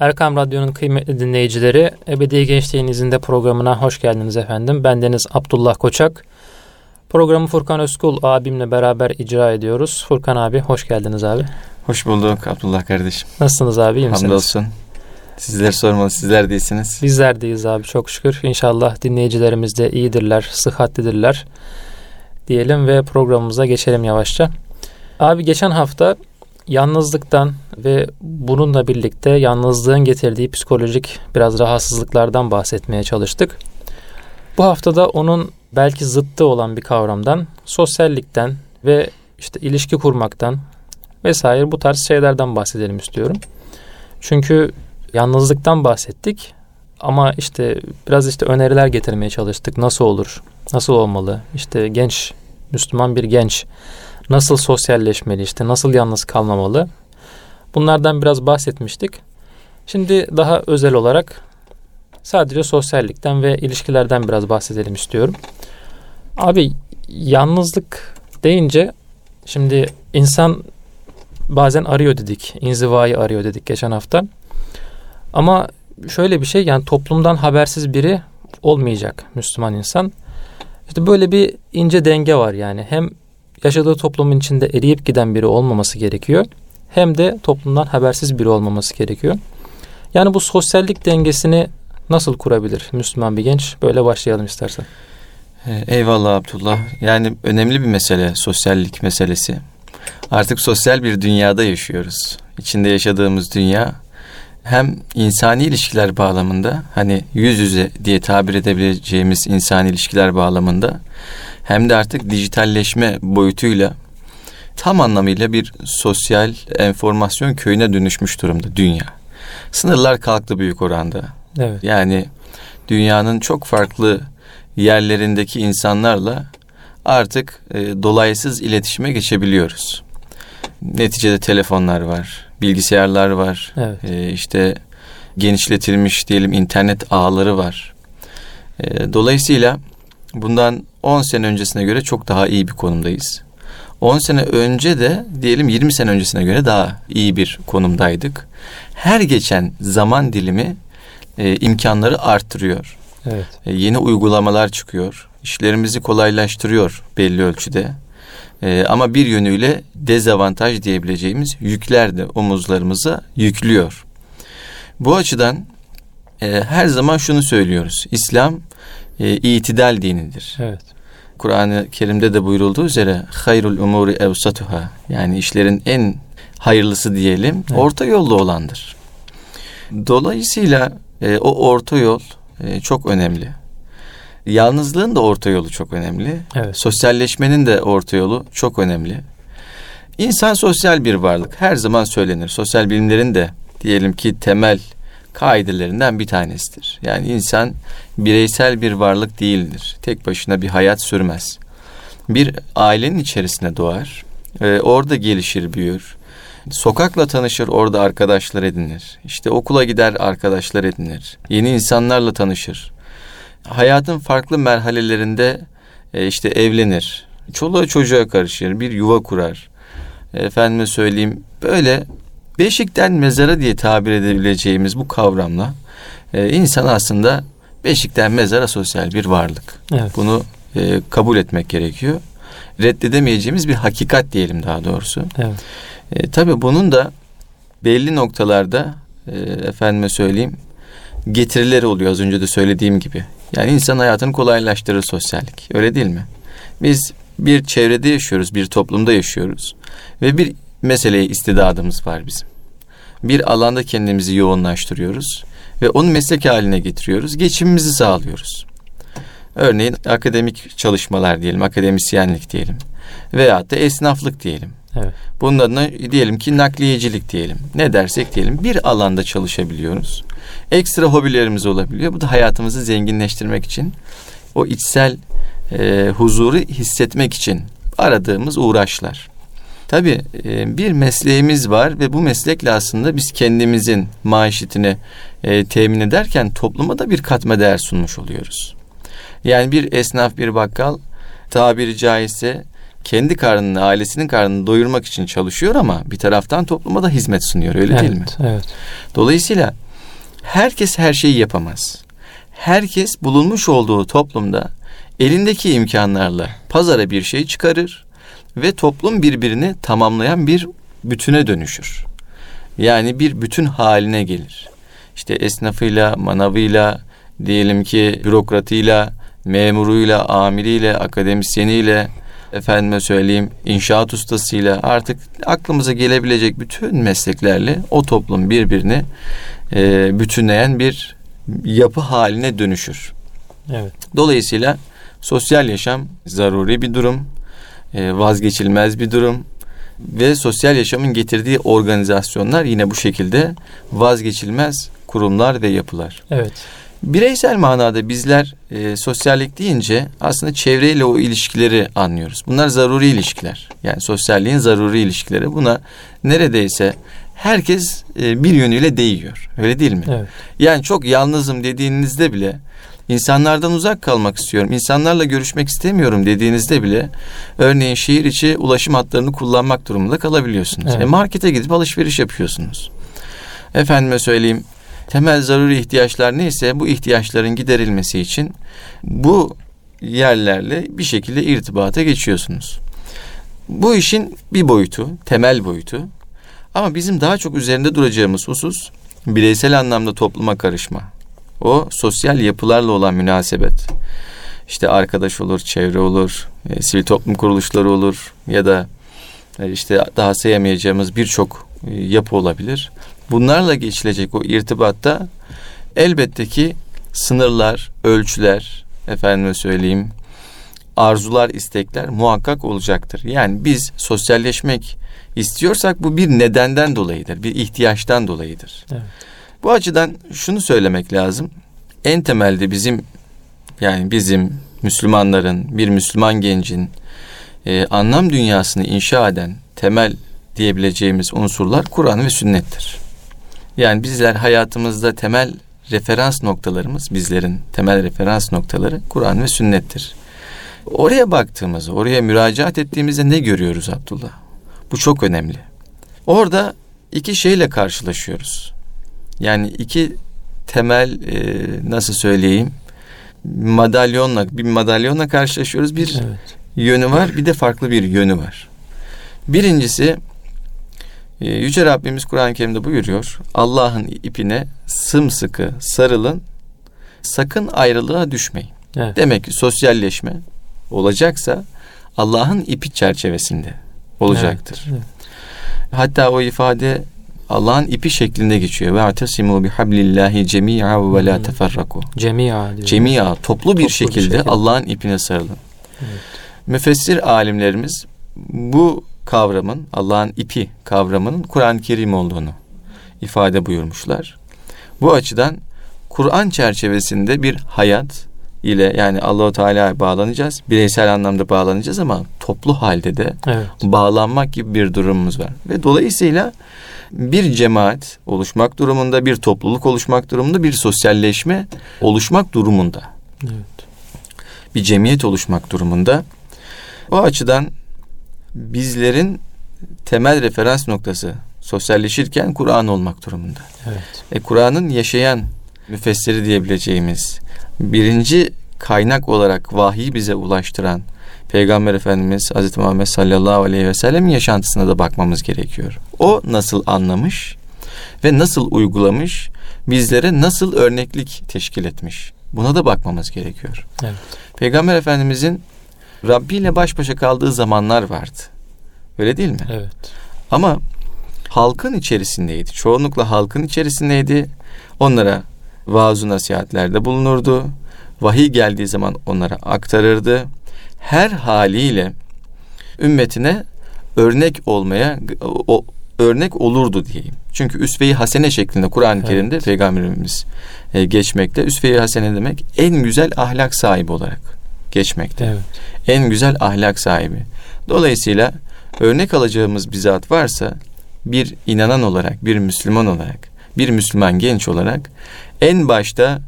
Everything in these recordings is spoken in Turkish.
Erkam Radyo'nun kıymetli dinleyicileri, Ebedi Gençliğin izinde programına hoş geldiniz efendim. Ben Deniz Abdullah Koçak. Programı Furkan Özkul abimle beraber icra ediyoruz. Furkan abi hoş geldiniz abi. Hoş bulduk Abdullah kardeşim. Nasılsınız abi iyi misiniz? Hamdolsun. Sizler sormalı sizler değilsiniz. Bizler deyiz abi çok şükür. İnşallah dinleyicilerimiz de iyidirler, sıhhatlidirler diyelim ve programımıza geçelim yavaşça. Abi geçen hafta yalnızlıktan ve bununla birlikte yalnızlığın getirdiği psikolojik biraz rahatsızlıklardan bahsetmeye çalıştık. Bu haftada onun belki zıttı olan bir kavramdan, sosyallikten ve işte ilişki kurmaktan vesaire bu tarz şeylerden bahsedelim istiyorum. Çünkü yalnızlıktan bahsettik ama işte biraz işte öneriler getirmeye çalıştık. Nasıl olur? Nasıl olmalı? İşte genç Müslüman bir genç nasıl sosyalleşmeli işte nasıl yalnız kalmamalı bunlardan biraz bahsetmiştik. Şimdi daha özel olarak sadece sosyallikten ve ilişkilerden biraz bahsedelim istiyorum. Abi yalnızlık deyince şimdi insan bazen arıyor dedik. inzivayı arıyor dedik geçen hafta. Ama şöyle bir şey yani toplumdan habersiz biri olmayacak Müslüman insan. İşte böyle bir ince denge var yani. Hem yaşadığı toplumun içinde eriyip giden biri olmaması gerekiyor. Hem de toplumdan habersiz biri olmaması gerekiyor. Yani bu sosyallik dengesini nasıl kurabilir Müslüman bir genç? Böyle başlayalım istersen. Ee, eyvallah Abdullah. Yani önemli bir mesele sosyallik meselesi. Artık sosyal bir dünyada yaşıyoruz. İçinde yaşadığımız dünya hem insani ilişkiler bağlamında hani yüz yüze diye tabir edebileceğimiz insani ilişkiler bağlamında hem de artık dijitalleşme boyutuyla tam anlamıyla bir sosyal enformasyon köyüne dönüşmüş durumda dünya. Sınırlar kalktı büyük oranda. Evet. Yani dünyanın çok farklı yerlerindeki insanlarla artık e, dolaysız iletişime geçebiliyoruz. Neticede telefonlar var, bilgisayarlar var, evet. e, işte genişletilmiş diyelim internet ağları var. E, dolayısıyla bundan 10 sene öncesine göre çok daha iyi bir konumdayız. 10 sene önce de diyelim 20 sene öncesine göre daha iyi bir konumdaydık. Her geçen zaman dilimi e, imkanları arttırıyor. Evet. E, yeni uygulamalar çıkıyor. İşlerimizi kolaylaştırıyor belli ölçüde. E, ama bir yönüyle dezavantaj diyebileceğimiz yükler de omuzlarımıza yüklüyor. Bu açıdan e, her zaman şunu söylüyoruz. İslam e, itidal dinidir. Evet. Kur'an-ı Kerim'de de buyurulduğu üzere hayrul umuri evsatuha yani işlerin en hayırlısı diyelim evet. orta yolda olandır. Dolayısıyla e, o orta yol e, çok önemli. Yalnızlığın da orta yolu çok önemli. Evet. Sosyalleşmenin de orta yolu çok önemli. İnsan sosyal bir varlık. Her zaman söylenir. Sosyal bilimlerin de diyelim ki temel kaidelerinden bir tanesidir. Yani insan bireysel bir varlık değildir. Tek başına bir hayat sürmez. Bir ailenin içerisine doğar. E, orada gelişir, büyür. Sokakla tanışır, orada arkadaşlar edinir. İşte okula gider, arkadaşlar edinir. Yeni insanlarla tanışır. Hayatın farklı merhalelerinde e, işte evlenir. Çoluğa çocuğa karışır, bir yuva kurar. Efendime söyleyeyim böyle beşikten mezara diye tabir edebileceğimiz bu kavramla e, insan aslında beşikten mezara sosyal bir varlık. Evet. Bunu e, kabul etmek gerekiyor. Reddedemeyeceğimiz bir hakikat diyelim daha doğrusu. Evet. E, tabii bunun da belli noktalarda e, efendime söyleyeyim getirileri oluyor az önce de söylediğim gibi. Yani insan hayatını kolaylaştırır sosyallik. Öyle değil mi? Biz bir çevrede yaşıyoruz, bir toplumda yaşıyoruz ve bir meseleye istidadımız var bizim. Bir alanda kendimizi yoğunlaştırıyoruz ve onu meslek haline getiriyoruz. Geçimimizi sağlıyoruz. Örneğin akademik çalışmalar diyelim, akademisyenlik diyelim veyahut da esnaflık diyelim. Evet. Bunun adına diyelim ki nakliyecilik diyelim. Ne dersek diyelim bir alanda çalışabiliyoruz. Ekstra hobilerimiz olabiliyor. Bu da hayatımızı zenginleştirmek için o içsel e, huzuru hissetmek için aradığımız uğraşlar. Tabii e, bir mesleğimiz var ve bu meslekle aslında biz kendimizin maaşetini e, temin ederken topluma da bir katma değer sunmuş oluyoruz. Yani bir esnaf, bir bakkal tabiri caizse kendi karnını, ailesinin karnını doyurmak için çalışıyor ama bir taraftan topluma da hizmet sunuyor öyle evet, değil mi? Evet. Dolayısıyla Herkes her şeyi yapamaz. Herkes bulunmuş olduğu toplumda elindeki imkanlarla pazara bir şey çıkarır ve toplum birbirini tamamlayan bir bütüne dönüşür. Yani bir bütün haline gelir. İşte esnafıyla, manavıyla, diyelim ki bürokratıyla, memuruyla, amiriyle, akademisyeniyle, efendime söyleyeyim inşaat ustasıyla artık aklımıza gelebilecek bütün mesleklerle o toplum birbirini e, bütünleyen bir yapı haline dönüşür. Evet. Dolayısıyla sosyal yaşam zaruri bir durum, vazgeçilmez bir durum ve sosyal yaşamın getirdiği organizasyonlar yine bu şekilde vazgeçilmez kurumlar ve yapılar. Evet. Bireysel manada bizler e, sosyallik deyince aslında çevreyle o ilişkileri anlıyoruz. Bunlar zaruri ilişkiler. Yani sosyalliğin zaruri ilişkileri. Buna neredeyse herkes e, bir yönüyle değiyor. Öyle değil mi? Evet. Yani çok yalnızım dediğinizde bile insanlardan uzak kalmak istiyorum, insanlarla görüşmek istemiyorum dediğinizde bile örneğin şehir içi ulaşım hatlarını kullanmak durumunda kalabiliyorsunuz. Evet. E markete gidip alışveriş yapıyorsunuz. Efendime söyleyeyim temel zaruri ihtiyaçlar neyse bu ihtiyaçların giderilmesi için bu yerlerle bir şekilde irtibata geçiyorsunuz. Bu işin bir boyutu, temel boyutu. Ama bizim daha çok üzerinde duracağımız husus bireysel anlamda topluma karışma. O sosyal yapılarla olan münasebet. İşte arkadaş olur, çevre olur, e, sivil toplum kuruluşları olur ya da e, işte daha sayamayacağımız birçok e, yapı olabilir. Bunlarla geçilecek o irtibatta elbette ki sınırlar, ölçüler, efendime söyleyeyim, arzular, istekler muhakkak olacaktır. Yani biz sosyalleşmek istiyorsak bu bir nedenden dolayıdır, bir ihtiyaçtan dolayıdır. Evet. Bu açıdan şunu söylemek lazım. En temelde bizim yani bizim Müslümanların, bir Müslüman gencin e, anlam dünyasını inşa eden temel diyebileceğimiz unsurlar Kur'an ve sünnettir. Yani bizler hayatımızda temel referans noktalarımız, bizlerin temel referans noktaları Kur'an ve sünnettir. Oraya baktığımızda, oraya müracaat ettiğimizde ne görüyoruz Abdullah? Bu çok önemli. Orada iki şeyle karşılaşıyoruz. Yani iki temel e, nasıl söyleyeyim madalyonla bir madalyonla karşılaşıyoruz. Bir Evet. yönü var, bir de farklı bir yönü var. Birincisi e, Yüce Rabbimiz Kur'an-ı Kerim'de buyuruyor. Allah'ın ipine sımsıkı sarılın, sakın ayrılığa düşmeyin. Evet. Demek ki sosyalleşme olacaksa Allah'ın ipi çerçevesinde olacaktır. Evet. Hatta o ifade Allah'ın ipi şeklinde geçiyor. Ve atasimu bihablillahi cemi'a ve la Hmm. teferraku. Cemia diyor. Cemi'a toplu bir bir şekilde şekilde. Allah'ın ipine sarılın. Evet. Müfessir alimlerimiz bu kavramın Allah'ın ipi kavramının Kur'an-ı Kerim olduğunu ifade buyurmuşlar. Bu açıdan Kur'an çerçevesinde bir hayat ile yani Allahu Teala'ya bağlanacağız. Bireysel anlamda bağlanacağız ama toplu halde de Evet. bağlanmak gibi bir durumumuz var. Ve dolayısıyla bir cemaat oluşmak durumunda, bir topluluk oluşmak durumunda, bir sosyalleşme oluşmak durumunda Evet. bir cemiyet oluşmak durumunda. O açıdan bizlerin temel referans noktası sosyalleşirken Kur'an olmak durumunda. Evet. E, Kur'an'ın yaşayan müfessiri diyebileceğimiz birinci kaynak olarak vahiy bize ulaştıran Peygamber Efendimiz Hazreti Muhammed sallallahu aleyhi ve sellem'in yaşantısına da bakmamız gerekiyor. O nasıl anlamış ve nasıl uygulamış, bizlere nasıl örneklik teşkil etmiş. Buna da bakmamız gerekiyor. Evet. Peygamber Efendimizin Rabbi ile baş başa kaldığı zamanlar vardı. Öyle değil mi? Evet. Ama halkın içerisindeydi. Çoğunlukla halkın içerisindeydi. Onlara vaaz nasihatlerde bulunurdu. Vahiy geldiği zaman onlara aktarırdı. Her haliyle ümmetine örnek olmaya o, örnek olurdu diyeyim. Çünkü üsve-i hasene şeklinde Kur'an-ı Evet. Kerim'de Peygamberimiz e, geçmekte. Üsve-i hasene demek en güzel ahlak sahibi olarak geçmekte Evet. en güzel ahlak sahibi. Dolayısıyla örnek alacağımız bir zat varsa bir inanan olarak, bir Müslüman olarak, bir Müslüman genç olarak en başta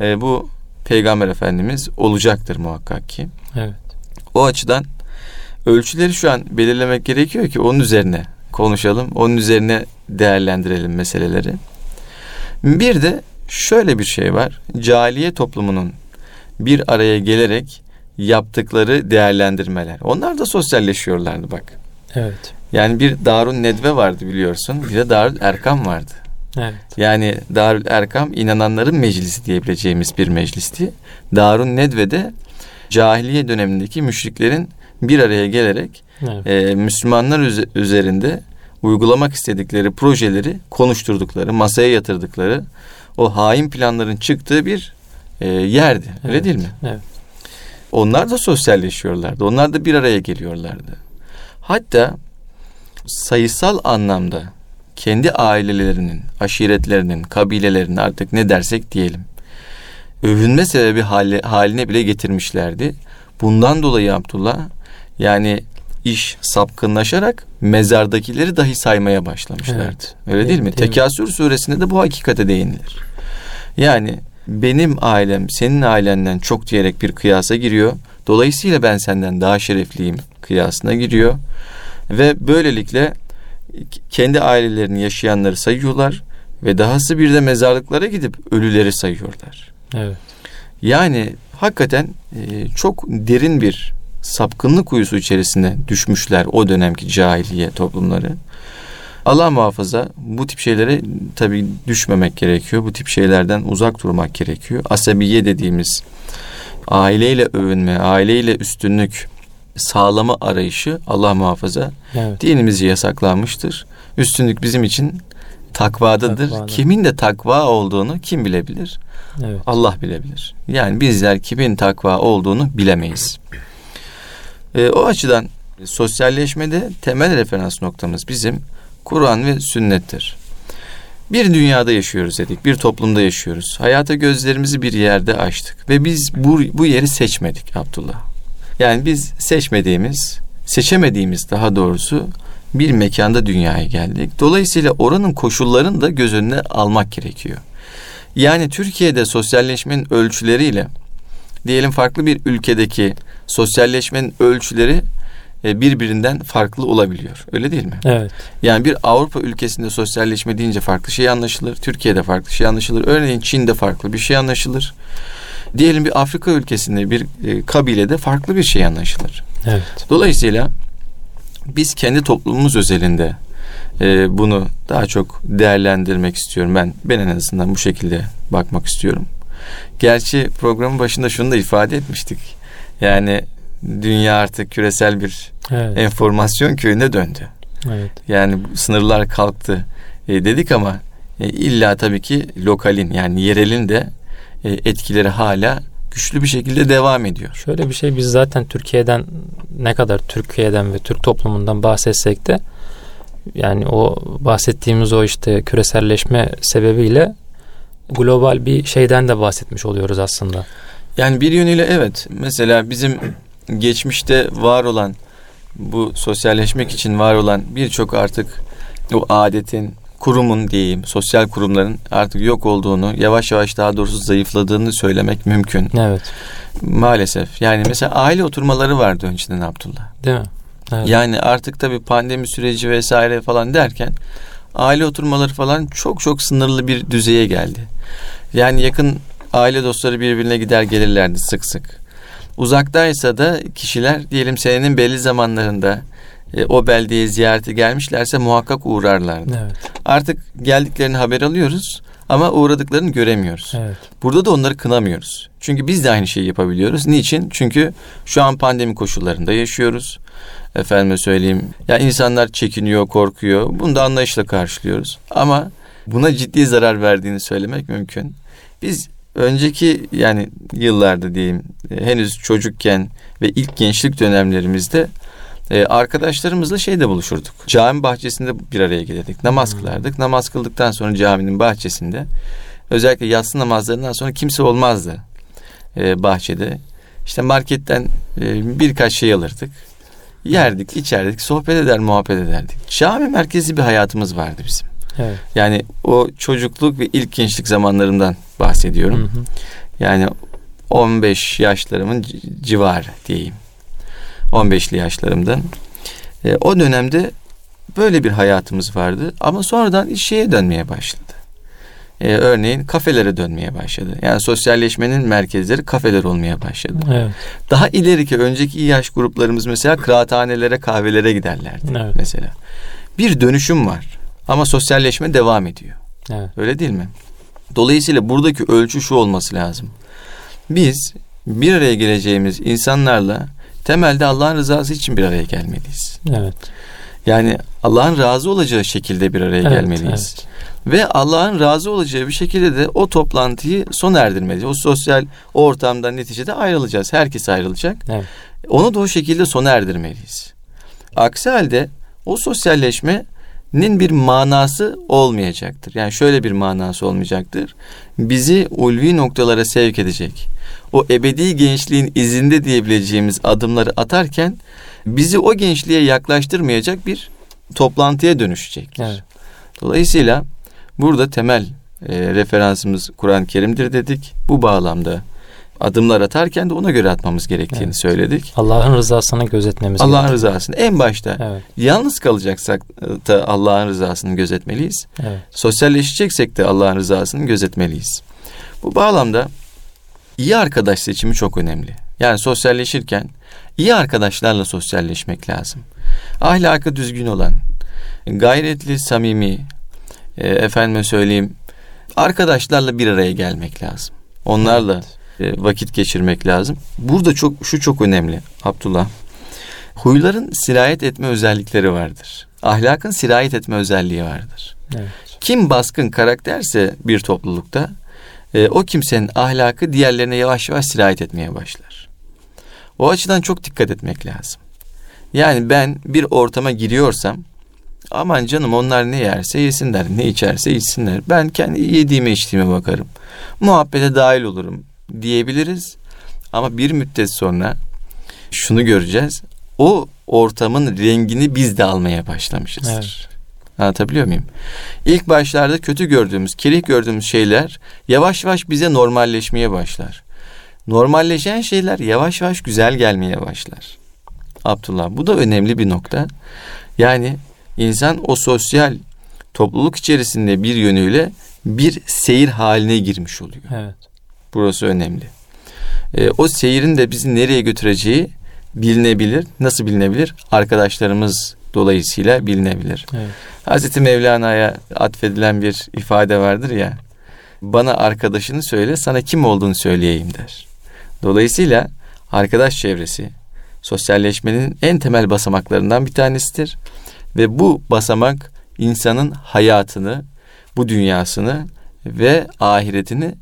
e, bu Peygamber Efendimiz olacaktır muhakkak ki. Evet. O açıdan ölçüleri şu an belirlemek gerekiyor ki onun üzerine konuşalım, onun üzerine değerlendirelim meseleleri. Bir de şöyle bir şey var. Cahiliye toplumunun bir araya gelerek yaptıkları değerlendirmeler. Onlar da sosyalleşiyorlardı bak. Evet. Yani bir Darun Nedve vardı biliyorsun. Bir de Darül Erkam vardı. Evet. Yani Darül Erkam inananların meclisi diyebileceğimiz bir meclisti. Darun Nedve'de cahiliye dönemindeki müşriklerin bir araya gelerek Evet. e, Müslümanlar üze- üzerinde uygulamak istedikleri projeleri konuşturdukları, masaya yatırdıkları o hain planların çıktığı bir e, yerdi. Öyle Evet. değil mi? Evet. Onlar da sosyalleşiyorlardı. Onlar da bir araya geliyorlardı. Hatta sayısal anlamda kendi ailelerinin, aşiretlerinin, kabilelerinin artık ne dersek diyelim. Övünme sebebi hali, haline bile getirmişlerdi. Bundan dolayı Abdullah yani iş sapkınlaşarak mezardakileri dahi saymaya başlamışlardı. Evet. Öyle değil mi? Değil mi? Tekasür suresinde de bu hakikate değinilir. Yani benim ailem senin ailenden çok diyerek bir kıyasa giriyor. Dolayısıyla ben senden daha şerefliyim kıyasına giriyor. Ve böylelikle kendi ailelerini yaşayanları sayıyorlar ve dahası bir de mezarlıklara gidip ölüleri sayıyorlar. Evet. Yani hakikaten e, çok derin bir sapkınlık kuyusu içerisine düşmüşler o dönemki cahiliye toplumları. Allah muhafaza bu tip şeylere tabii düşmemek gerekiyor. Bu tip şeylerden uzak durmak gerekiyor. Asabiye dediğimiz aileyle övünme, aileyle üstünlük sağlama arayışı Allah muhafaza Evet. dinimizce yasaklanmıştır. Üstünlük bizim için takvadadır. Takvada. Kimin de takva olduğunu kim bilebilir? Evet. Allah bilebilir. Yani bizler kimin takva olduğunu bilemeyiz. Ee, o açıdan sosyalleşmede temel referans noktamız bizim Kur'an ve sünnettir. Bir dünyada yaşıyoruz dedik, bir toplumda yaşıyoruz. Hayata gözlerimizi bir yerde açtık ve biz bu, bu yeri seçmedik Abdullah. Yani biz seçmediğimiz, seçemediğimiz daha doğrusu bir mekanda dünyaya geldik. Dolayısıyla oranın koşullarını da göz önüne almak gerekiyor. Yani Türkiye'de sosyalleşmenin ölçüleriyle diyelim farklı bir ülkedeki sosyalleşmenin ölçüleri e, birbirinden farklı olabiliyor. Öyle değil mi? Evet. Yani bir Avrupa ülkesinde sosyalleşme deyince farklı şey anlaşılır. Türkiye'de farklı şey anlaşılır. Örneğin Çin'de farklı bir şey anlaşılır. Diyelim bir Afrika ülkesinde bir e, kabilede farklı bir şey anlaşılır. Evet. Dolayısıyla biz kendi toplumumuz özelinde e, bunu daha çok değerlendirmek istiyorum. Ben ben en azından bu şekilde bakmak istiyorum. Gerçi programın başında şunu da ifade etmiştik. Yani dünya artık küresel bir Evet. enformasyon köyüne döndü. Evet. Yani sınırlar kalktı e, dedik ama e, illa tabii ki lokalin yani yerelin de e, etkileri hala güçlü bir şekilde devam ediyor. Şöyle bir şey biz zaten Türkiye'den ne kadar Türkiye'den ve Türk toplumundan bahsetsek de yani o bahsettiğimiz o işte küreselleşme sebebiyle global bir şeyden de bahsetmiş oluyoruz aslında. Yani bir yönüyle evet. Mesela bizim geçmişte var olan bu sosyalleşmek için var olan birçok artık o adetin, kurumun diyeyim, sosyal kurumların artık yok olduğunu, yavaş yavaş daha doğrusu zayıfladığını söylemek mümkün. Evet. Maalesef. Yani mesela aile oturmaları vardı önceden Abdullah. Değil mi? Evet. Yani artık tabii pandemi süreci vesaire falan derken aile oturmaları falan çok çok sınırlı bir düzeye geldi. Yani yakın aile dostları birbirine gider gelirlerdi sık sık. Uzaktaysa da kişiler diyelim senenin belli zamanlarında e, o beldeye ziyarete gelmişlerse muhakkak uğrarlardı. Evet. Artık geldiklerini haber alıyoruz ama uğradıklarını göremiyoruz. Evet. Burada da onları kınamıyoruz. Çünkü biz de aynı şeyi yapabiliyoruz. Niçin? Çünkü şu an pandemi koşullarında yaşıyoruz. Efendime söyleyeyim. Ya insanlar çekiniyor, korkuyor. Bunu da anlayışla karşılıyoruz. Ama buna ciddi zarar verdiğini söylemek mümkün. Biz önceki yani yıllarda diyeyim e, henüz çocukken ve ilk gençlik dönemlerimizde e, arkadaşlarımızla şeyde buluşurduk. Cami bahçesinde bir araya gelirdik. Namaz kılardık. Namaz kıldıktan sonra caminin bahçesinde özellikle yatsı namazlarından sonra kimse olmazdı e, bahçede. İşte marketten e, birkaç şey alırdık. Yerdik, içerdik, sohbet eder, muhabbet ederdik. Cami merkezi bir hayatımız vardı bizim. Evet. Yani o çocukluk ve ilk gençlik zamanlarımdan bahsediyorum. Hı hı. Yani 15 yaşlarımın civarı diyeyim. 15'li yaşlarımdan. E, o dönemde böyle bir hayatımız vardı ama sonradan iş şeye dönmeye başladı. e, örneğin kafelere dönmeye başladı. Yani sosyalleşmenin merkezleri kafeler olmaya başladı. Evet. Daha ileriki önceki yaş gruplarımız mesela kıraathanelere, kahvelere giderlerdi Evet. mesela. Bir dönüşüm var ama sosyalleşme devam ediyor. Evet. Öyle değil mi? Dolayısıyla buradaki ölçü şu olması lazım. Biz bir araya geleceğimiz insanlarla temelde Allah'ın rızası için bir araya gelmeliyiz. Evet. Yani Allah'ın razı olacağı şekilde bir araya Evet, gelmeliyiz. Ve Allah'ın razı olacağı bir şekilde de o toplantıyı sona erdirmeliyiz. O sosyal ortamdan neticede ayrılacağız. Herkes ayrılacak. Evet. Onu da o şekilde sona erdirmeliyiz. Aksi halde o sosyalleşmenin bir manası olmayacaktır. Yani şöyle bir manası olmayacaktır. Bizi ulvi noktalara sevk edecek. O ebedi gençliğin izinde diyebileceğimiz adımları atarken bizi o gençliğe yaklaştırmayacak bir toplantıya dönüşecektir. Evet. Dolayısıyla burada temel e, referansımız Kur'an-ı Kerim'dir dedik. Bu bağlamda adımlar atarken de ona göre atmamız gerektiğini Evet. söyledik. Allah'ın rızasını gözetmemiz Allah'ın gerekiyor. rızasını en başta Evet. yalnız kalacaksak da Allah'ın rızasını gözetmeliyiz. Evet. Sosyalleşeceksek de Allah'ın rızasını gözetmeliyiz. Bu bağlamda iyi arkadaş seçimi çok önemli. Yani sosyalleşirken iyi arkadaşlarla sosyalleşmek lazım. Ahlakı düzgün olan, gayretli, samimi, e, efendime söyleyeyim, arkadaşlarla bir araya gelmek lazım. Onlarla e, vakit geçirmek lazım. Burada çok şu çok önemli Abdullah. Huyların sirayet etme özellikleri vardır. Ahlakın sirayet etme özelliği vardır. Evet. Kim baskın karakterse bir toplulukta e, o kimsenin ahlakı diğerlerine yavaş yavaş sirayet etmeye başlar. O açıdan çok dikkat etmek lazım. Yani ben bir ortama giriyorsam aman canım onlar ne yerse yesinler, ne içerse içsinler. Ben kendi yediğime içtiğime bakarım. Muhabbete dahil olurum diyebiliriz. Ama bir müddet sonra şunu göreceğiz. O ortamın rengini biz de almaya başlamışızdır. Evet. Anlatabiliyor muyum? İlk başlarda kötü gördüğümüz, kerih gördüğümüz şeyler yavaş yavaş bize normalleşmeye başlar. Normalleşen şeyler yavaş yavaş güzel gelmeye başlar. Abdullah bu da önemli bir nokta. Yani insan o sosyal topluluk içerisinde bir yönüyle bir seyir haline girmiş oluyor. Evet. Burası önemli. E, o seyirin de bizi nereye götüreceği bilinebilir. Nasıl bilinebilir? Arkadaşlarımız dolayısıyla bilinebilir. Evet. Hazreti Mevlana'ya atfedilen bir ifade vardır ya. Bana arkadaşını söyle, sana kim olduğunu söyleyeyim der. Dolayısıyla arkadaş çevresi sosyalleşmenin en temel basamaklarından bir tanesidir ve bu basamak insanın hayatını, bu dünyasını ve ahiretini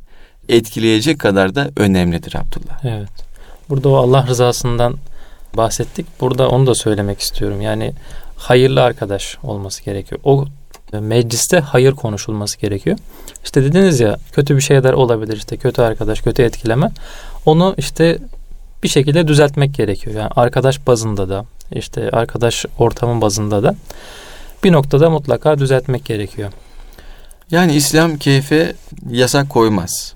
etkileyecek kadar da önemlidir Abdullah. Evet. Burada o Allah rızasından bahsettik. Burada onu da söylemek istiyorum. Yani hayırlı arkadaş olması gerekiyor. O mecliste hayır konuşulması gerekiyor. İşte dediniz ya kötü bir şeyler olabilir işte kötü arkadaş, kötü etkileme. Onu işte bir şekilde düzeltmek gerekiyor. Yani arkadaş bazında da işte arkadaş ortamın bazında da bir noktada mutlaka düzeltmek gerekiyor. Yani İslam keyfe yasak koymaz.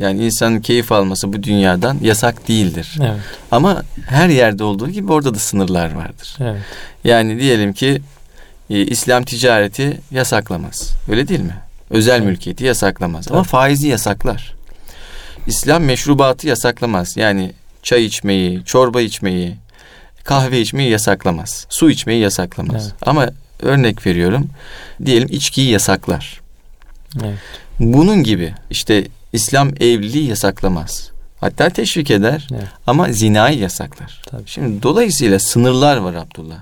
Yani insanın keyif alması bu dünyadan yasak değildir. Evet. Ama her yerde olduğu gibi orada da sınırlar vardır. Evet. Yani diyelim ki e, İslam ticareti yasaklamaz. Öyle değil mi? Özel Evet. mülkiyeti yasaklamaz. Ama Tabii. faizi yasaklar. İslam meşrubatı yasaklamaz. Yani çay içmeyi, çorba içmeyi, kahve içmeyi yasaklamaz. Su içmeyi yasaklamaz. Evet. Ama örnek veriyorum. Diyelim içkiyi yasaklar. Evet. Bunun gibi işte İslam evliliği yasaklamaz. Hatta teşvik eder Evet. ama zinayı yasaklar. Tabii. Şimdi dolayısıyla sınırlar var Abdullah.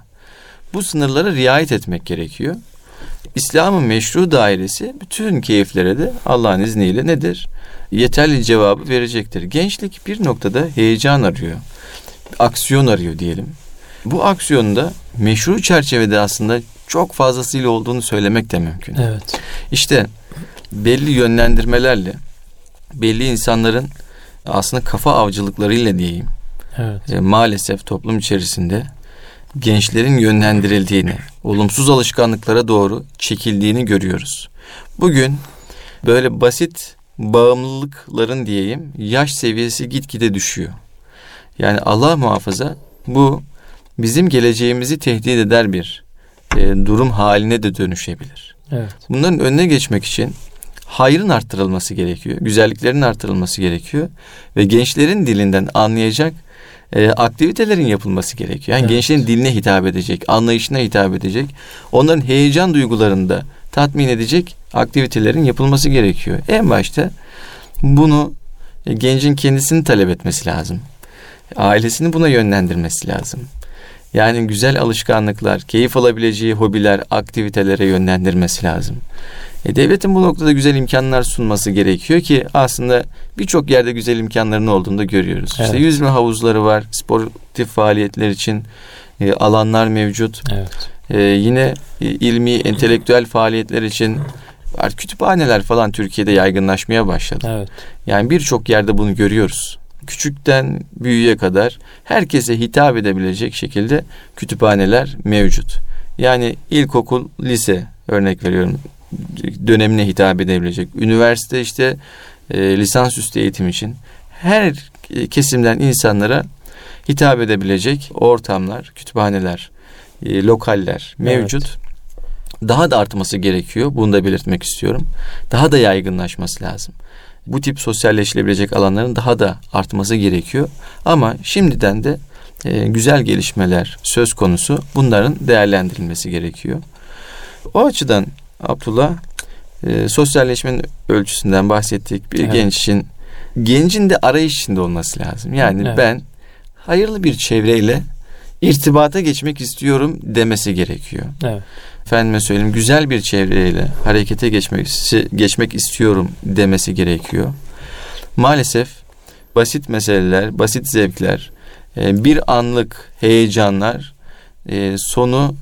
Bu sınırlara riayet etmek gerekiyor. İslam'ın meşru dairesi bütün keyiflere de Allah'ın izniyle nedir? Yeterli cevabı verecektir. Gençlik bir noktada heyecan arıyor. Aksiyon arıyor diyelim. Bu aksiyonda meşru çerçevede aslında çok fazlasıyla olduğunu söylemek de mümkün. Evet. İşte belli yönlendirmelerle belli insanların aslında kafa avcılıklarıyla diyeyim Evet. e, maalesef toplum içerisinde gençlerin yönlendirildiğini, olumsuz alışkanlıklara doğru çekildiğini görüyoruz. Bugün böyle basit bağımlılıkların diyeyim yaş seviyesi gitgide düşüyor. Yani Allah muhafaza bu bizim geleceğimizi tehdit eder bir e, durum haline de dönüşebilir. Evet. Bunların önüne geçmek için hayrın arttırılması gerekiyor. Güzelliklerin arttırılması gerekiyor. Ve gençlerin dilinden anlayacak e, aktivitelerin yapılması gerekiyor. Yani evet. gençlerin diline hitap edecek, anlayışına hitap edecek. Onların heyecan duygularını da tatmin edecek aktivitelerin yapılması gerekiyor. En başta bunu e, gencin kendisini talep etmesi lazım. Ailesini buna yönlendirmesi lazım. Yani güzel alışkanlıklar, keyif alabileceği hobiler, aktivitelere yönlendirmesi lazım. E, devletin bu noktada güzel imkanlar sunması gerekiyor ki aslında birçok yerde güzel imkanların olduğunu da görüyoruz. Evet. İşte yüzme havuzları var, sportif faaliyetler için e, alanlar mevcut. Evet. E, yine e, ilmi, entelektüel faaliyetler için. Kütüphaneler falan Türkiye'de yaygınlaşmaya başladı. Evet. Yani birçok yerde bunu görüyoruz. Küçükten büyüğe kadar herkese hitap edebilecek şekilde kütüphaneler mevcut. Yani ilkokul, lise örnek veriyorum dönemine hitap edebilecek. Üniversite işte e, lisansüstü eğitim için her kesimden insanlara hitap edebilecek ortamlar, kütüphaneler, e, lokaller mevcut. Evet. Daha da artması gerekiyor. Bunu da belirtmek istiyorum. Daha da yaygınlaşması lazım. Bu tip sosyalleşilebilecek alanların daha da artması gerekiyor. Ama şimdiden de e, güzel gelişmeler söz konusu. Bunların değerlendirilmesi gerekiyor. O açıdan Abdullah e, sosyalleşmenin ölçüsünden bahsettik. Bir evet. genç için gencin de arayış içinde olması lazım. Yani evet. ben hayırlı bir çevreyle irtibata geçmek istiyorum demesi gerekiyor. Evet. Efendime söyleyeyim güzel bir çevreyle harekete geçmek geçmek istiyorum demesi gerekiyor. Maalesef basit meseleler, basit zevkler, e, bir anlık heyecanlar e, sonu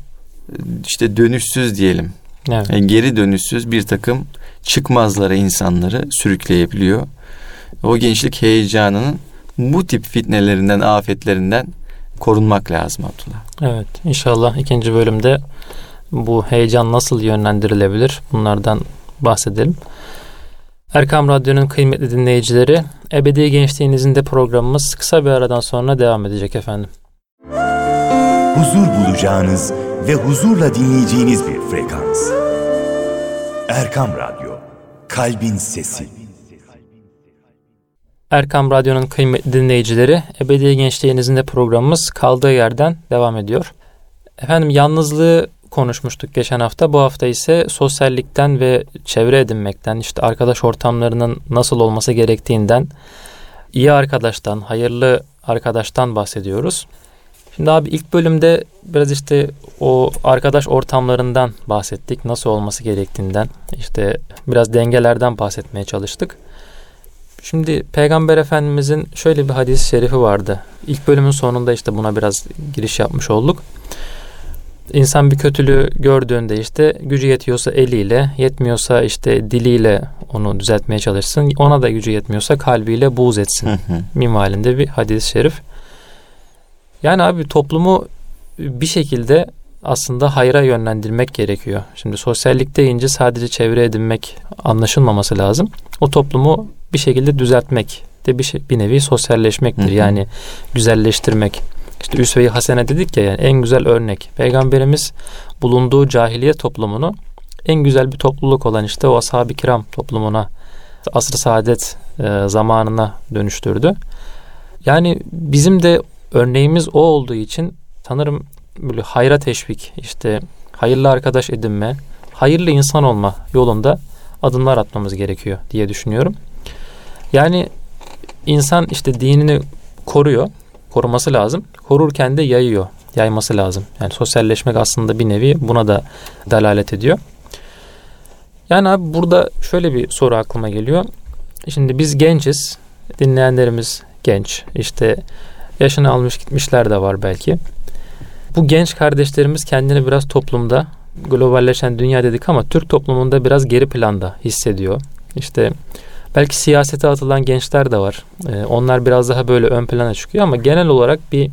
işte dönüşsüz diyelim Evet. Yani geri dönüşsüz bir takım çıkmazlara insanları sürükleyebiliyor. O gençlik heyecanının bu tip fitnelerinden, afetlerinden korunmak lazım Abdullah. Evet inşallah ikinci bölümde bu heyecan nasıl yönlendirilebilir bunlardan bahsedelim. Erkam Radyo'nun kıymetli dinleyicileri Ebedi Gençliğinizin de programımız kısa bir aradan sonra devam edecek efendim. Huzur bulacağınız ve huzurla dinleyeceğiniz bir frekans. Erkam Radyo, Kalbin Sesi. Erkam Radyo'nun kıymetli dinleyicileri, Ebedi Gençliğinizin de programımız kaldığı yerden devam ediyor. Efendim yalnızlığı konuşmuştuk geçen hafta. Bu hafta ise sosyallikten ve çevre edinmekten, işte arkadaş ortamlarının nasıl olması gerektiğinden, iyi arkadaştan, hayırlı arkadaştan bahsediyoruz. Şimdi abi ilk bölümde biraz işte o arkadaş ortamlarından bahsettik. Nasıl olması gerektiğinden. işte biraz dengelerden bahsetmeye çalıştık. Şimdi Peygamber Efendimizin şöyle bir hadis-i şerifi vardı. İlk bölümün sonunda işte buna biraz giriş yapmış olduk. İnsan bir kötülüğü gördüğünde işte gücü yetiyorsa eliyle, yetmiyorsa işte diliyle onu düzeltmeye çalışsın. Ona da gücü yetmiyorsa kalbiyle buğz etsin. Minvalinde bir hadis-i şerif. Yani abi toplumu bir şekilde aslında hayra yönlendirmek gerekiyor. Şimdi sosyallik deyince sadece çevre edinmek anlaşılmaması lazım. O toplumu bir şekilde düzeltmek de bir, şey, bir nevi sosyalleşmektir. Hı hı. Yani güzelleştirmek. İşte Üsve-i Hasene dedik ya yani en güzel örnek. Peygamberimiz bulunduğu cahiliye toplumunu en güzel bir topluluk olan işte o ashab-ı kiram toplumuna asr-ı saadet e, zamanına dönüştürdü. Yani bizim de örneğimiz o olduğu için sanırım böyle hayra teşvik, işte hayırlı arkadaş edinme, hayırlı insan olma yolunda adımlar atmamız gerekiyor diye düşünüyorum. Yani insan işte dinini koruyor, koruması lazım. Korurken de yayıyor, yayması lazım. Yani sosyalleşmek aslında bir nevi buna da dalalet ediyor. Yani abi burada şöyle bir soru aklıma geliyor. Şimdi biz genciz, dinleyenlerimiz genç. İşte yaşını almış gitmişler de var belki. Bu genç kardeşlerimiz kendini biraz toplumda globalleşen dünya dedik ama Türk toplumunda biraz geri planda hissediyor. İşte belki siyasete atılan gençler de var. Ee, onlar biraz daha böyle ön plana çıkıyor ama genel olarak bir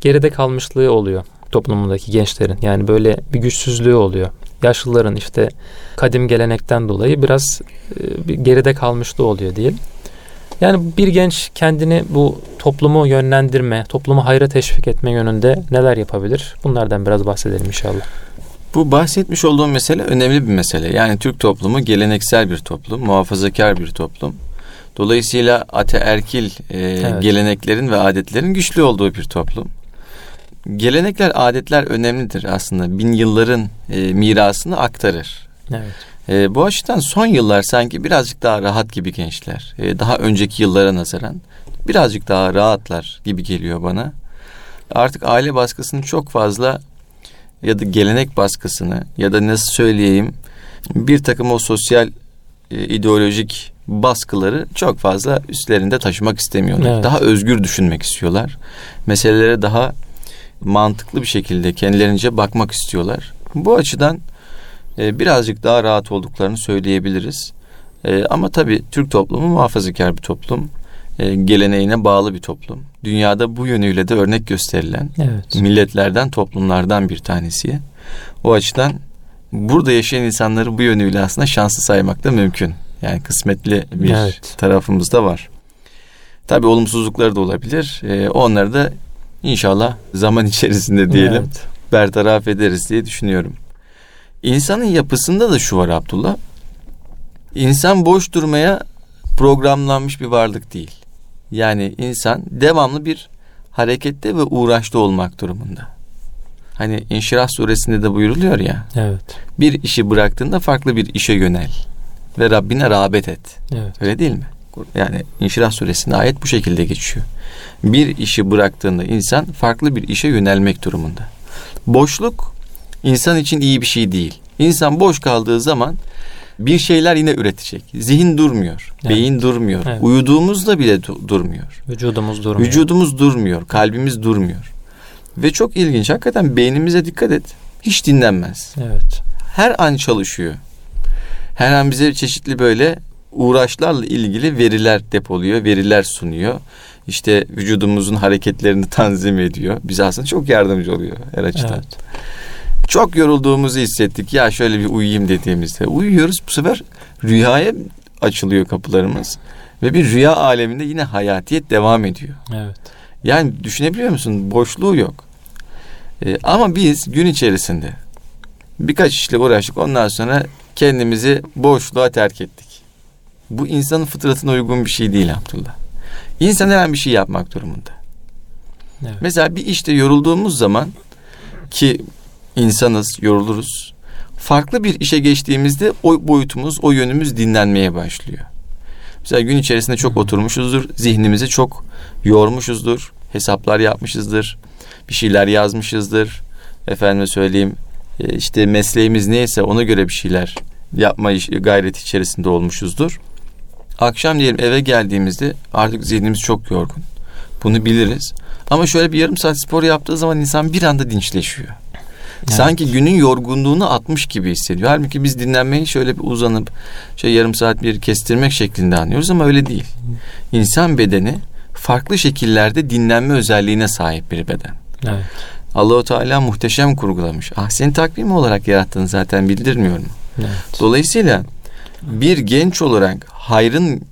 geride kalmışlığı oluyor toplumundaki gençlerin. Yani böyle bir güçsüzlüğü oluyor. Yaşlıların işte kadim gelenekten dolayı biraz e, bir geride kalmışlığı oluyor diyelim. Yani bir genç kendini bu toplumu yönlendirme, toplumu hayra teşvik etme yönünde neler yapabilir? Bunlardan biraz bahsedelim inşallah. Bu bahsetmiş olduğum mesele önemli bir mesele. Yani Türk toplumu geleneksel bir toplum, muhafazakar bir toplum. Dolayısıyla ataerkil e, evet. geleneklerin ve adetlerin güçlü olduğu bir toplum. Gelenekler, adetler önemlidir aslında. Bin yılların e, mirasını aktarır. Evet. E, bu açıdan son yıllar sanki birazcık daha rahat gibi gençler. E, daha önceki yıllara nazaran birazcık daha rahatlar gibi geliyor bana. Artık aile baskısını çok fazla ya da gelenek baskısını ya da nasıl söyleyeyim bir takım o sosyal e, ideolojik baskıları çok fazla üstlerinde taşımak istemiyorlar. Evet. Daha özgür düşünmek istiyorlar. Meselelere daha mantıklı bir şekilde kendilerince bakmak istiyorlar. Bu açıdan e, birazcık daha rahat olduklarını söyleyebiliriz. E, ama tabii Türk toplumu muhafazakar bir toplum. E, geleneğine bağlı bir toplum. Dünyada bu yönüyle de örnek gösterilen evet. milletlerden, toplumlardan bir tanesi. O açıdan burada yaşayan insanları bu yönüyle aslında şanslı saymak da mümkün. Yani kısmetli bir evet. tarafımız da var. Tabii olumsuzlukları da olabilir. Ee, onları da inşallah zaman içerisinde diyelim evet. bertaraf ederiz diye düşünüyorum. İnsanın yapısında da şu var Abdullah. İnsan boş durmaya programlanmış bir varlık değil. Yani insan devamlı bir harekette ve uğraşta olmak durumunda. Hani İnşirah suresinde de buyuruluyor ya. Evet. Bir işi bıraktığında farklı bir işe yönel ve Rabbine rağbet et. Evet. Öyle değil mi? Yani İnşirah suresinde ayet bu şekilde geçiyor. Bir işi bıraktığında insan farklı bir işe yönelmek durumunda. Boşluk insan için iyi bir şey değil. İnsan boş kaldığı zaman bir şeyler yine üretecek. Zihin durmuyor, evet. beyin durmuyor. Evet. Uyuduğumuzda bile du- durmuyor. Vücudumuz durmuyor. Vücudumuz durmuyor, kalbimiz durmuyor. Ve çok ilginç. Hakikaten beynimize dikkat et. Hiç dinlenmez. Evet. Her an çalışıyor. Her an bize çeşitli böyle uğraşlarla ilgili veriler depoluyor, veriler sunuyor. İşte vücudumuzun hareketlerini tanzim ediyor. Bize aslında çok yardımcı oluyor her açıdan. Evet. Çok yorulduğumuzu hissettik. Ya şöyle bir uyuyayım dediğimizde uyuyoruz. Bu sefer rüyaya açılıyor kapılarımız. Ve bir rüya aleminde yine hayatiyet devam ediyor. Evet. Yani düşünebiliyor musun? Boşluğu yok. Ee, ama biz gün içerisinde birkaç işle uğraştık. Ondan sonra kendimizi boşluğa terk ettik. Bu insanın fıtratına uygun bir şey değil Abdullah. İnsan her bir şey yapmak durumunda. Evet. Mesela bir işte yorulduğumuz zaman ki insanız, yoruluruz. Farklı bir işe geçtiğimizde o boyutumuz, o yönümüz dinlenmeye başlıyor. Mesela gün içerisinde çok oturmuşuzdur, zihnimizi çok yormuşuzdur, hesaplar yapmışızdır, bir şeyler yazmışızdır. Efendime söyleyeyim, e, işte mesleğimiz neyse ona göre bir şeyler yapma gayreti içerisinde olmuşuzdur. Akşam diyelim eve geldiğimizde artık zihnimiz çok yorgun. Bunu biliriz. Ama şöyle bir yarım saat spor yaptığı zaman insan bir anda dinçleşiyor. Evet. Sanki günün yorgunluğunu atmış gibi hissediyor. Halbuki biz dinlenmeyi şöyle bir uzanıp şey yarım saat bir kestirmek şeklinde anlıyoruz ama öyle değil. İnsan bedeni farklı şekillerde dinlenme özelliğine sahip bir beden. Evet. Allahu Teala muhteşem kurgulamış. Ah senin takvimi olarak yarattığını zaten bildirmiyor mu? Evet. Dolayısıyla bir genç olarak hayrın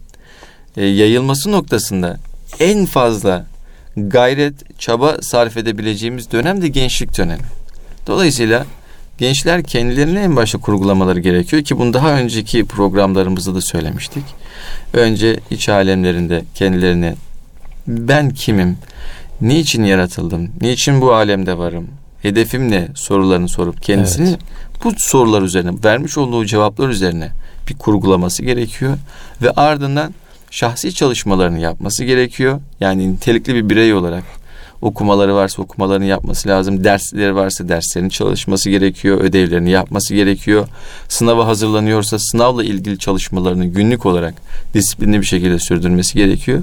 e, yayılması noktasında en fazla gayret, çaba sarf edebileceğimiz dönem de gençlik dönemi. Dolayısıyla gençler kendilerini en başta kurgulamaları gerekiyor ki bunu daha önceki programlarımızda da söylemiştik. Önce iç alemlerinde kendilerini ben kimim, niçin yaratıldım, niçin bu alemde varım, hedefim ne sorularını sorup kendisini evet. bu sorular üzerine vermiş olduğu cevaplar üzerine bir kurgulaması gerekiyor ve ardından şahsi çalışmalarını yapması gerekiyor. Yani nitelikli bir birey olarak okumaları varsa okumalarını yapması lazım. Dersleri varsa derslerini çalışması gerekiyor. Ödevlerini yapması gerekiyor. Sınava hazırlanıyorsa sınavla ilgili çalışmalarını günlük olarak disiplinli bir şekilde sürdürmesi gerekiyor.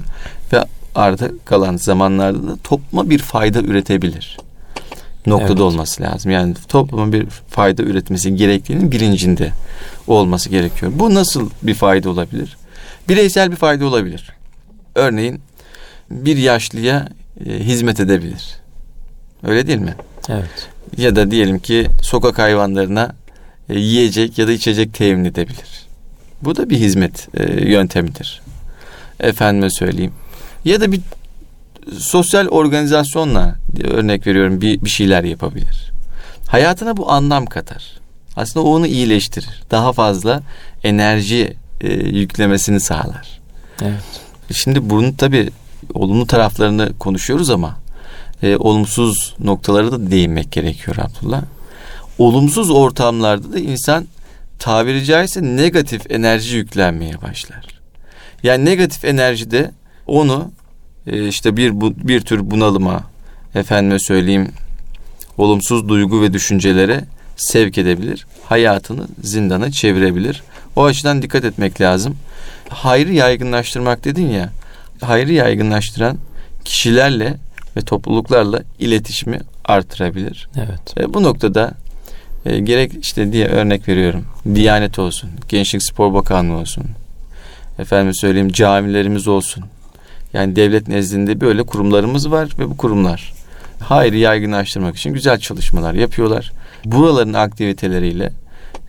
Ve arda kalan zamanlarda da topluma bir fayda üretebilir noktada evet. olması lazım. Yani topluma bir fayda üretmesi gerektiğinin bilincinde olması gerekiyor. Bu nasıl bir fayda olabilir? Bireysel bir fayda olabilir. Örneğin bir yaşlıya e, hizmet edebilir. Öyle değil mi? Evet. Ya da diyelim ki sokak hayvanlarına e, yiyecek ya da içecek temin edebilir. Bu da bir hizmet e, yöntemidir. Efendime söyleyeyim. Ya da bir sosyal organizasyonla örnek veriyorum bir, bir şeyler yapabilir. Hayatına bu anlam katar. Aslında onu iyileştirir. Daha fazla enerji e, yüklemesini sağlar. Evet. Şimdi bunun tabii olumlu taraflarını konuşuyoruz ama e, olumsuz noktalara da değinmek gerekiyor Abdullah. Olumsuz ortamlarda da insan tabiri caizse negatif enerji yüklenmeye başlar. Yani negatif enerji de onu e, işte bir bu, bir tür bunalıma, efendime söyleyeyim olumsuz duygu ve düşüncelere sevk edebilir. Hayatını zindana çevirebilir. O açıdan dikkat etmek lazım. Hayrı yaygınlaştırmak dedin ya. Hayrı yaygınlaştıran kişilerle ve topluluklarla iletişimi artırabilir. Evet. E, bu noktada e, gerek işte diye örnek veriyorum. Diyanet olsun, Gençlik Spor Bakanlığı olsun. Efendim söyleyeyim camilerimiz olsun. Yani devlet nezdinde böyle kurumlarımız var ve bu kurumlar hayrı yaygınlaştırmak için güzel çalışmalar yapıyorlar. Buraların aktiviteleriyle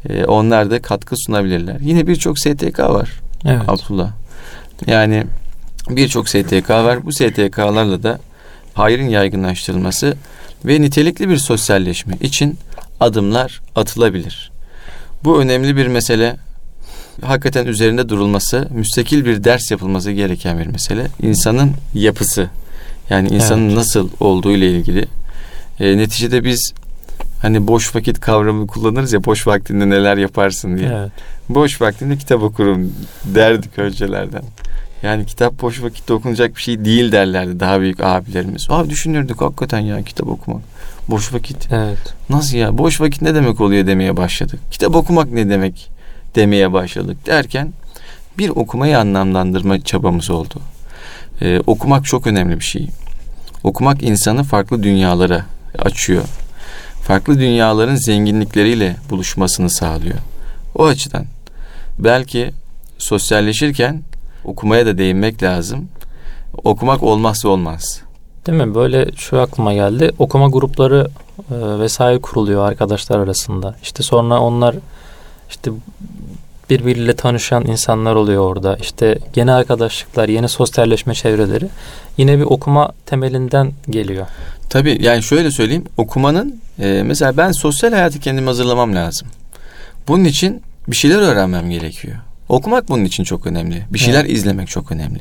e, onlar da katkı sunabilirler. Yine birçok STK var. Evet. Abdullah. Yani birçok STK var. Bu STK'larla da hayrın yaygınlaştırılması ve nitelikli bir sosyalleşme için adımlar atılabilir. Bu önemli bir mesele. Hakikaten üzerinde durulması, müstakil bir ders yapılması gereken bir mesele. İnsanın yapısı, yani insanın Evet. nasıl olduğu ile ilgili. E, neticede biz hani boş vakit kavramı kullanırız ya boş vaktinde neler yaparsın diye. Evet. Boş vaktinde kitap okurum derdik öncelerden. Yani kitap boş vakitte okunacak bir şey değil derlerdi daha büyük abilerimiz. Abi düşünürdük hakikaten ya kitap okumak. Boş vakit. Evet. Nasıl ya? Boş vakit ne demek oluyor demeye başladık. Kitap okumak ne demek demeye başladık derken bir okumayı anlamlandırma çabamız oldu. Ee, okumak çok önemli bir şey. Okumak insanı farklı dünyalara açıyor. Farklı dünyaların zenginlikleriyle buluşmasını sağlıyor. O açıdan belki sosyalleşirken okumaya da değinmek lazım. Okumak olmazsa olmaz. Değil mi? Böyle şu aklıma geldi. Okuma grupları e, vesaire kuruluyor arkadaşlar arasında. İşte sonra onlar işte birbiriyle tanışan insanlar oluyor orada. İşte yeni arkadaşlıklar, yeni sosyalleşme çevreleri yine bir okuma temelinden geliyor. Tabii yani şöyle söyleyeyim okumanın e, mesela ben sosyal hayatı kendime hazırlamam lazım. Bunun için bir şeyler öğrenmem gerekiyor. Okumak bunun için çok önemli. Bir şeyler izlemek çok önemli.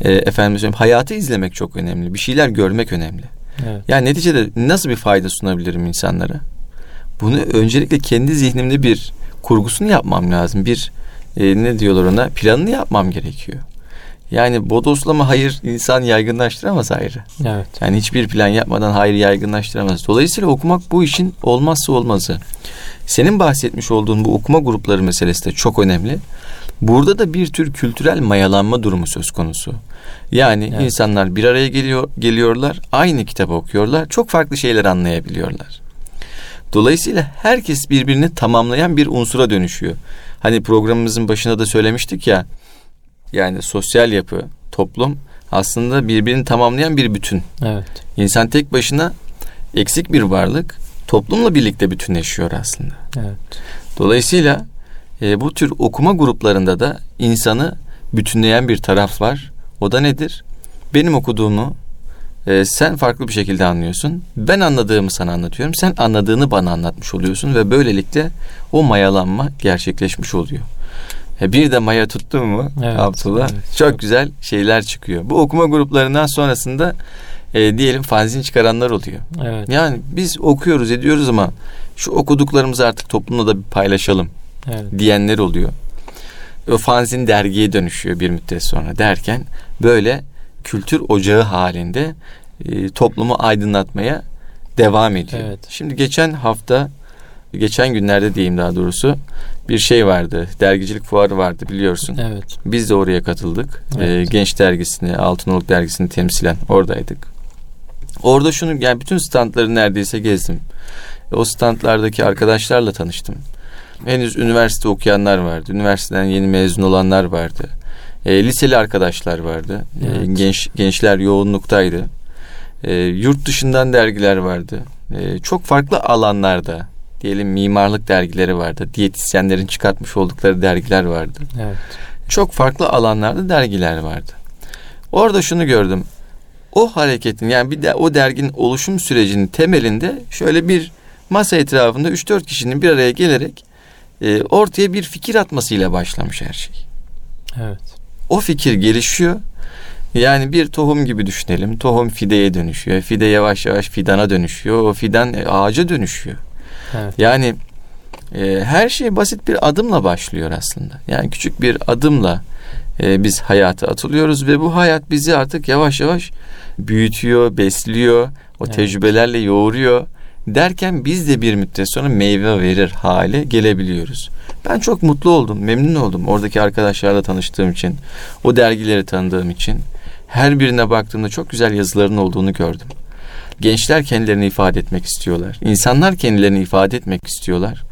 E, efendim söyleyeyim hayatı izlemek çok önemli. Bir şeyler görmek önemli. Evet. Yani neticede nasıl bir fayda sunabilirim insanlara? Bunu öncelikle kendi zihnimde bir kurgusunu yapmam lazım. Bir e, ne diyorlar ona planını yapmam gerekiyor. Yani bodoslama hayır insan yaygınlaştıramaz hayrı. Evet. Yani hiçbir plan yapmadan hayır yaygınlaştıramaz. Dolayısıyla okumak bu işin olmazsa olmazı. Senin bahsetmiş olduğun bu okuma grupları meselesi de çok önemli. Burada da bir tür kültürel mayalanma durumu söz konusu. Yani Evet. insanlar bir araya geliyor geliyorlar, aynı kitabı okuyorlar, çok farklı şeyler anlayabiliyorlar. Dolayısıyla herkes birbirini tamamlayan bir unsura dönüşüyor. Hani programımızın başında da söylemiştik ya. Yani sosyal yapı, toplum aslında birbirini tamamlayan bir bütün. Evet. İnsan tek başına eksik bir varlık, toplumla birlikte bütünleşiyor aslında. Evet. Dolayısıyla e, bu tür okuma gruplarında da insanı bütünleyen bir taraf var. O da nedir? Benim okuduğumu e, sen farklı bir şekilde anlıyorsun. Ben anladığımı sana anlatıyorum. Sen anladığını bana anlatmış oluyorsun ve böylelikle o mayalanma gerçekleşmiş oluyor. E, bir de maya tuttun mu Evet, Abdullah? evet, çok, çok. güzel şeyler çıkıyor. Bu okuma gruplarından sonrasında e, diyelim fanzin çıkaranlar oluyor. Evet. Yani biz okuyoruz ediyoruz ama şu okuduklarımızı artık toplumla da bir paylaşalım Evet. diyenler oluyor. O fanzin dergiye dönüşüyor bir müddet sonra derken böyle kültür ocağı halinde e, toplumu aydınlatmaya devam ediyor. Evet. Şimdi geçen hafta geçen günlerde diyeyim daha doğrusu bir şey vardı. Dergicilik fuarı vardı biliyorsun. Evet. Biz de oraya katıldık. Evet. Ee, Genç dergisini, Altınoluk dergisini temsilen oradaydık. Orada şunu yani bütün standları neredeyse gezdim. O standlardaki arkadaşlarla tanıştım. Henüz üniversite okuyanlar vardı. Üniversiteden yeni mezun olanlar vardı. E, liseli arkadaşlar vardı. E, Evet. genç gençler yoğunluktaydı. E, yurt dışından dergiler vardı. E, çok farklı alanlarda diyelim mimarlık dergileri vardı. Diyetisyenlerin çıkartmış oldukları dergiler vardı Evet. çok farklı alanlarda dergiler vardı. Orada şunu gördüm. O hareketin yani bir de o derginin oluşum sürecinin temelinde şöyle bir masa etrafında 3-4 kişinin bir araya gelerek e, ortaya bir fikir atmasıyla başlamış her şey. Evet. O fikir gelişiyor. Yani bir tohum gibi düşünelim. Tohum fideye dönüşüyor. Fide yavaş yavaş fidana dönüşüyor. O fidan e, ağaca dönüşüyor. Evet. Yani e, her şey basit bir adımla başlıyor aslında. Yani küçük bir adımla e, biz hayata atılıyoruz ve bu hayat bizi artık yavaş yavaş büyütüyor, besliyor, o Evet. tecrübelerle yoğuruyor derken biz de bir müddet sonra meyve verir hale gelebiliyoruz. Ben çok mutlu oldum, memnun oldum oradaki arkadaşlarla tanıştığım için, o dergileri tanıdığım için. Her birine baktığımda çok güzel yazıların olduğunu gördüm. Gençler kendilerini ifade etmek istiyorlar. İnsanlar kendilerini ifade etmek istiyorlar.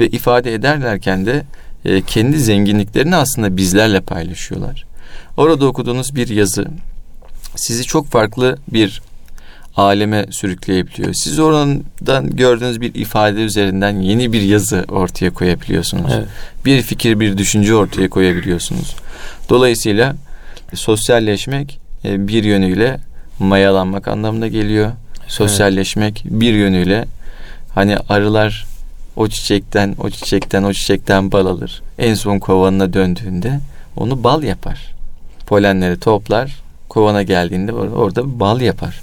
Ve ifade ederlerken de e, kendi zenginliklerini aslında bizlerle paylaşıyorlar. Orada okuduğunuz bir yazı sizi çok farklı bir aleme sürükleyebiliyor. Siz oradan gördüğünüz bir ifade üzerinden yeni bir yazı ortaya koyabiliyorsunuz. Evet. Bir fikir, bir düşünce ortaya koyabiliyorsunuz. Dolayısıyla sosyalleşmek e, bir yönüyle mayalanmak anlamına geliyor. Sosyalleşmek bir yönüyle hani arılar o çiçekten, o çiçekten, o çiçekten bal alır. En son kovanına döndüğünde onu bal yapar. Polenleri toplar, kovana geldiğinde or- orada bal yapar.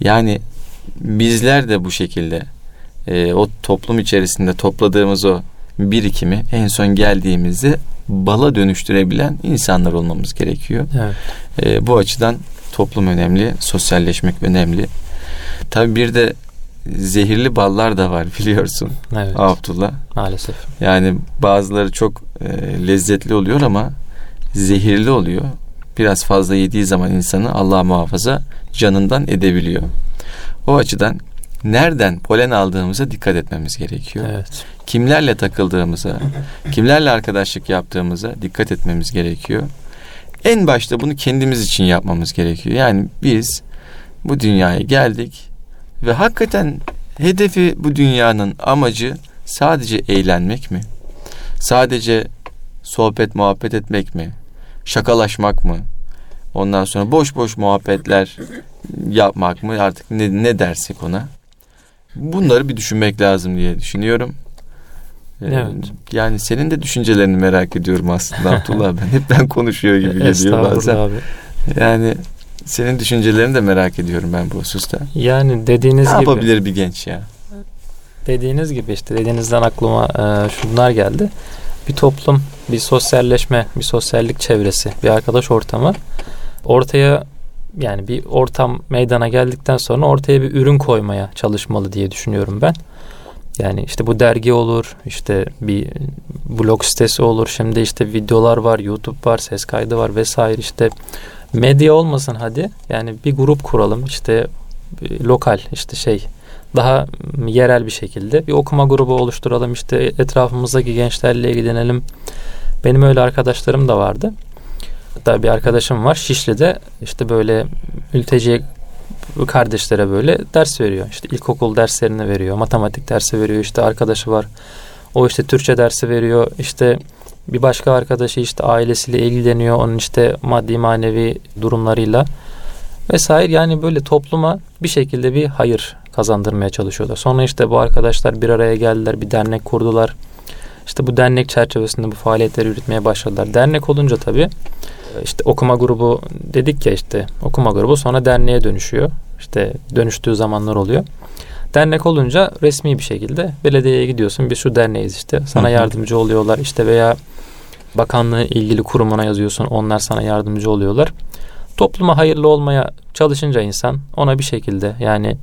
Yani bizler de bu şekilde e, o toplum içerisinde topladığımız o birikimi en son geldiğimizde bala dönüştürebilen insanlar olmamız gerekiyor. Evet. E, bu açıdan toplum önemli, sosyalleşmek önemli. Tabii bir de zehirli ballar da var biliyorsun Evet. Abdullah. Maalesef. Yani bazıları çok e, lezzetli oluyor ama zehirli oluyor. Biraz fazla yediği zaman insanı Allah muhafaza canından edebiliyor. O açıdan nereden polen aldığımıza dikkat etmemiz gerekiyor. Evet. Kimlerle takıldığımıza, kimlerle arkadaşlık yaptığımıza dikkat etmemiz gerekiyor. En başta bunu kendimiz için yapmamız gerekiyor. Yani biz bu dünyaya geldik ve hakikaten hedefi bu dünyanın amacı sadece eğlenmek mi? Sadece sohbet muhabbet etmek mi? Şakalaşmak mı? Ondan sonra boş boş muhabbetler yapmak mı? Artık ne, ne dersek ona. Bunları bir düşünmek lazım diye düşünüyorum. Ee, Evet. Yani senin de düşüncelerini merak ediyorum aslında Abdullah. Ben hep ben konuşuyor gibi geliyor bazen. abi. Yani senin düşüncelerini de merak ediyorum ben bu hususta. Yani dediğiniz Ne gibi yapabilir bir genç ya? dediğiniz gibi işte dediğinizden aklıma e, şunlar geldi. Bir toplum, bir sosyalleşme, bir sosyallik çevresi, bir arkadaş ortamı ortaya yani bir ortam meydana geldikten sonra ortaya bir ürün koymaya çalışmalı diye düşünüyorum ben. Yani işte bu dergi olur, işte bir blog sitesi olur, şimdi işte videolar var, YouTube var, ses kaydı var vesaire işte medya olmasın hadi. Yani bir grup kuralım işte e, lokal işte şey daha yerel bir şekilde bir okuma grubu oluşturalım işte etrafımızdaki gençlerle ilgilenelim. Benim öyle arkadaşlarım da vardı. Hatta bir arkadaşım var Şişli'de işte böyle mülteci kardeşlere böyle ders veriyor. İşte ilkokul derslerini veriyor, matematik dersi veriyor. İşte arkadaşı var. O işte Türkçe dersi veriyor. İşte bir başka arkadaşı işte ailesiyle ilgileniyor. Onun işte maddi manevi durumlarıyla vesaire. Yani böyle topluma bir şekilde bir hayır kazandırmaya çalışıyorlar. Sonra işte bu arkadaşlar bir araya geldiler, bir dernek kurdular. İşte bu dernek çerçevesinde bu faaliyetleri yürütmeye başladılar. Dernek olunca tabii işte okuma grubu dedik ya işte okuma grubu sonra derneğe dönüşüyor. İşte dönüştüğü zamanlar oluyor. Dernek olunca resmi bir şekilde belediyeye gidiyorsun. Biz şu derneğiz işte. Sana yardımcı oluyorlar. İşte veya bakanlığın ilgili kurumuna yazıyorsun. Onlar sana yardımcı oluyorlar. Topluma hayırlı olmaya çalışınca insan ona bir şekilde yani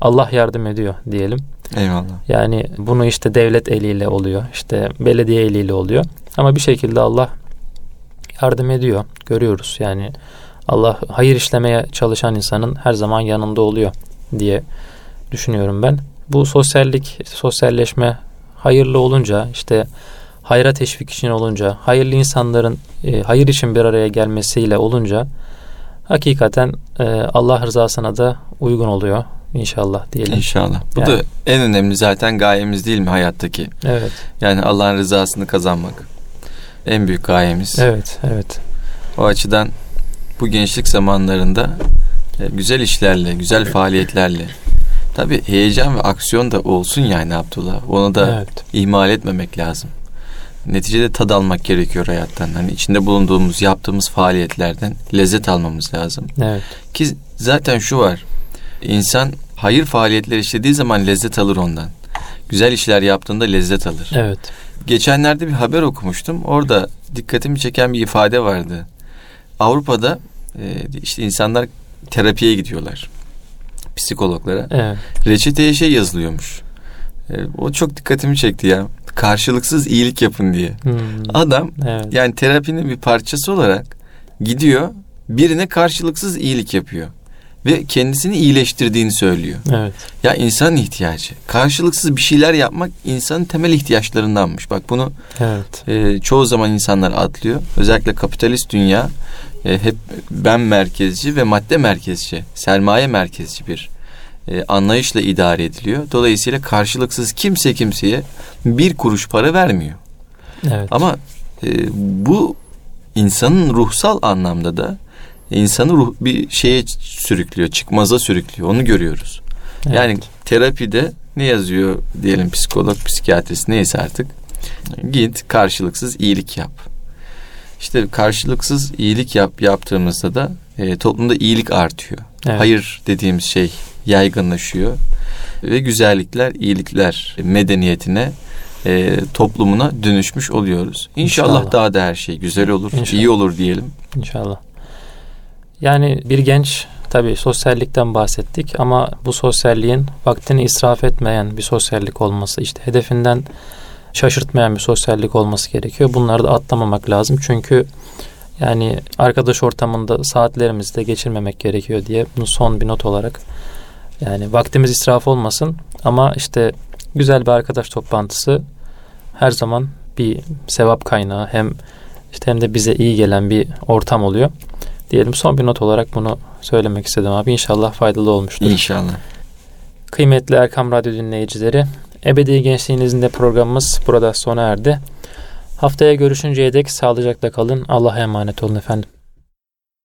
Allah yardım ediyor diyelim. Eyvallah. Yani bunu işte devlet eliyle oluyor. işte belediye eliyle oluyor. Ama bir şekilde Allah yardım ediyor. Görüyoruz yani Allah hayır işlemeye çalışan insanın her zaman yanında oluyor diye düşünüyorum ben. Bu sosyallik, sosyalleşme hayırlı olunca işte hayra teşvik için olunca, hayırlı insanların e, hayır için bir araya gelmesiyle olunca hakikaten e, Allah rızasına da uygun oluyor inşallah diyelim. İnşallah. Bu Yani. da en önemli zaten gayemiz değil mi hayattaki? Evet. Yani Allah'ın rızasını kazanmak. En büyük gayemiz. Evet, evet. O açıdan bu gençlik zamanlarında e, güzel işlerle, güzel faaliyetlerle, Tabii heyecan ve aksiyon da olsun yani Abdullah. Onu da Evet. ihmal etmemek lazım. Neticede tad almak gerekiyor hayattan. Hani içinde bulunduğumuz, yaptığımız faaliyetlerden lezzet almamız lazım. Evet. Ki zaten şu var. İnsan hayır faaliyetleri işlediği zaman lezzet alır ondan. Güzel işler yaptığında lezzet alır. Evet. Geçenlerde bir haber okumuştum. Orada dikkatimi çeken bir ifade vardı. Avrupa'da e, işte insanlar terapiye gidiyorlar. Psikologlara. Evet. Reçeteye şey yazılıyormuş. E, o çok dikkatimi çekti ya. Karşılıksız iyilik yapın diye. Hmm. Adam Evet. yani terapinin bir parçası olarak gidiyor birine karşılıksız iyilik yapıyor. Ve kendisini iyileştirdiğini söylüyor. Evet. Ya insanın ihtiyacı. Karşılıksız bir şeyler yapmak insanın temel ihtiyaçlarındanmış. Bak bunu Evet. e, çoğu zaman insanlar atlıyor. Özellikle kapitalist dünya e, hep ben merkezci ve madde merkezci, sermaye merkezci bir e, anlayışla idare ediliyor. Dolayısıyla karşılıksız kimse kimseye bir kuruş para vermiyor. Evet. Ama e, bu insanın ruhsal anlamda da insanı ruh bir şeye sürüklüyor, çıkmaza sürüklüyor. Onu görüyoruz. Evet. Yani terapide ne yazıyor diyelim psikolog, psikiyatrist neyse artık. Git karşılıksız iyilik yap. İşte karşılıksız iyilik yap yaptığımızda da e, toplumda iyilik artıyor. Evet. Hayır dediğimiz şey yaygınlaşıyor ve güzellikler, iyilikler medeniyetine, e, toplumuna dönüşmüş oluyoruz. İnşallah, İnşallah. daha da her şey güzel olur, İnşallah. iyi olur diyelim. İnşallah. Yani bir genç tabii sosyallikten bahsettik ama bu sosyalliğin vaktini israf etmeyen bir sosyallik olması, işte hedefinden şaşırtmayan bir sosyallik olması gerekiyor. Bunları da atlamamak lazım. Çünkü yani arkadaş ortamında saatlerimizi de geçirmemek gerekiyor diye bunu son bir not olarak yani vaktimiz israf olmasın ama işte güzel bir arkadaş toplantısı her zaman bir sevap kaynağı hem işte hem de bize iyi gelen bir ortam oluyor. Diyelim son bir not olarak bunu söylemek istedim abi. İnşallah faydalı olmuştur. İnşallah. Kıymetli Erkam Radyo dinleyicileri, Ebedi Gençliğinizin de programımız burada sona erdi. Haftaya görüşünceye dek sağlıcakla kalın. Allah'a emanet olun efendim.